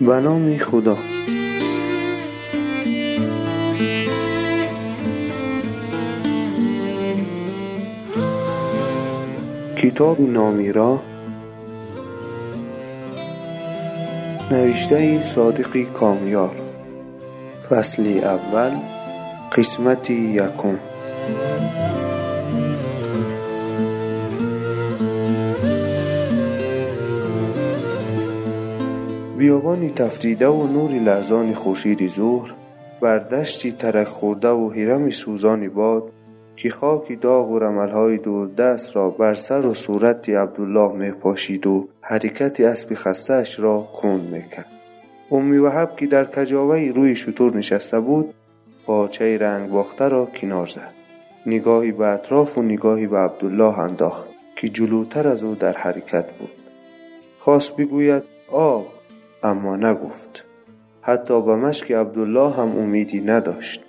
به نام خدا. کتاب نامیرا نوشته صادقی کامیار. فصل اول قسمت یکم. بیابانی تفریده و نوری لرزان خورشید ظهر بر دشتی ترک خورده و هرم سوزانی باد که خاک داغ و رملهای دست را بر سر و صورت عبدالله می پاشید و حرکت اسب خستهاش را کند می‌کرد. امی وحب که در کجاوه روی شطور نشسته بود پاچه رنگ باخته را کنار زد. نگاهی به اطراف و نگاهی به عبدالله انداخت که جلوتر از او در حرکت بود. خواست بگوید آب اما نگفت حتی به مشک عبدالله هم امیدی نداشت.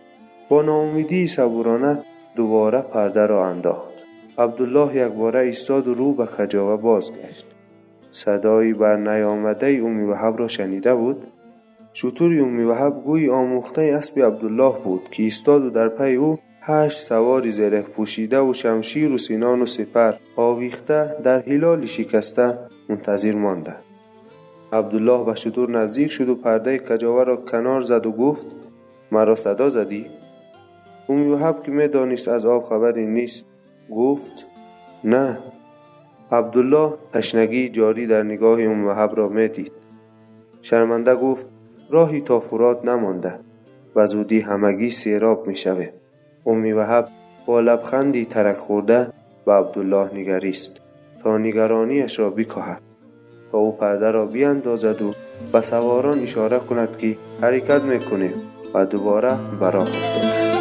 با ناامیدی صبورانه دوباره پرده را انداخت. عبدالله یک باره ایستاد و رو به کجاوه بازگشت. صدایی بر نیامده امی وحب را شنیده بود؟ شطور امی وحب گوی آموخته اسب عبدالله بود که ایستاد و در پی او هشت سواری زره پوشیده و شمشیر و سینان و سپر آویخته در هلال شکسته منتظر ماندند عبدالله به شطور نزدیک شد و پرده کجاوه را کنار زد و گفت مرا صدا زدی؟ وحب که می دانست از آب خبری نیست گفت نه. عبدالله تشنگی جاری در نگاه وحب را می دید شرمنده گفت راهی تا فرات نمانده و زودی همگی سیراب می شوه امی وحب با لبخندی ترک خورده به عبدالله نگریست تا نگرانیش را بکاهد. تا او پرده را بیاندازد و به سواران اشاره کند که حرکت می‌کنیم و دوباره به راه افتاد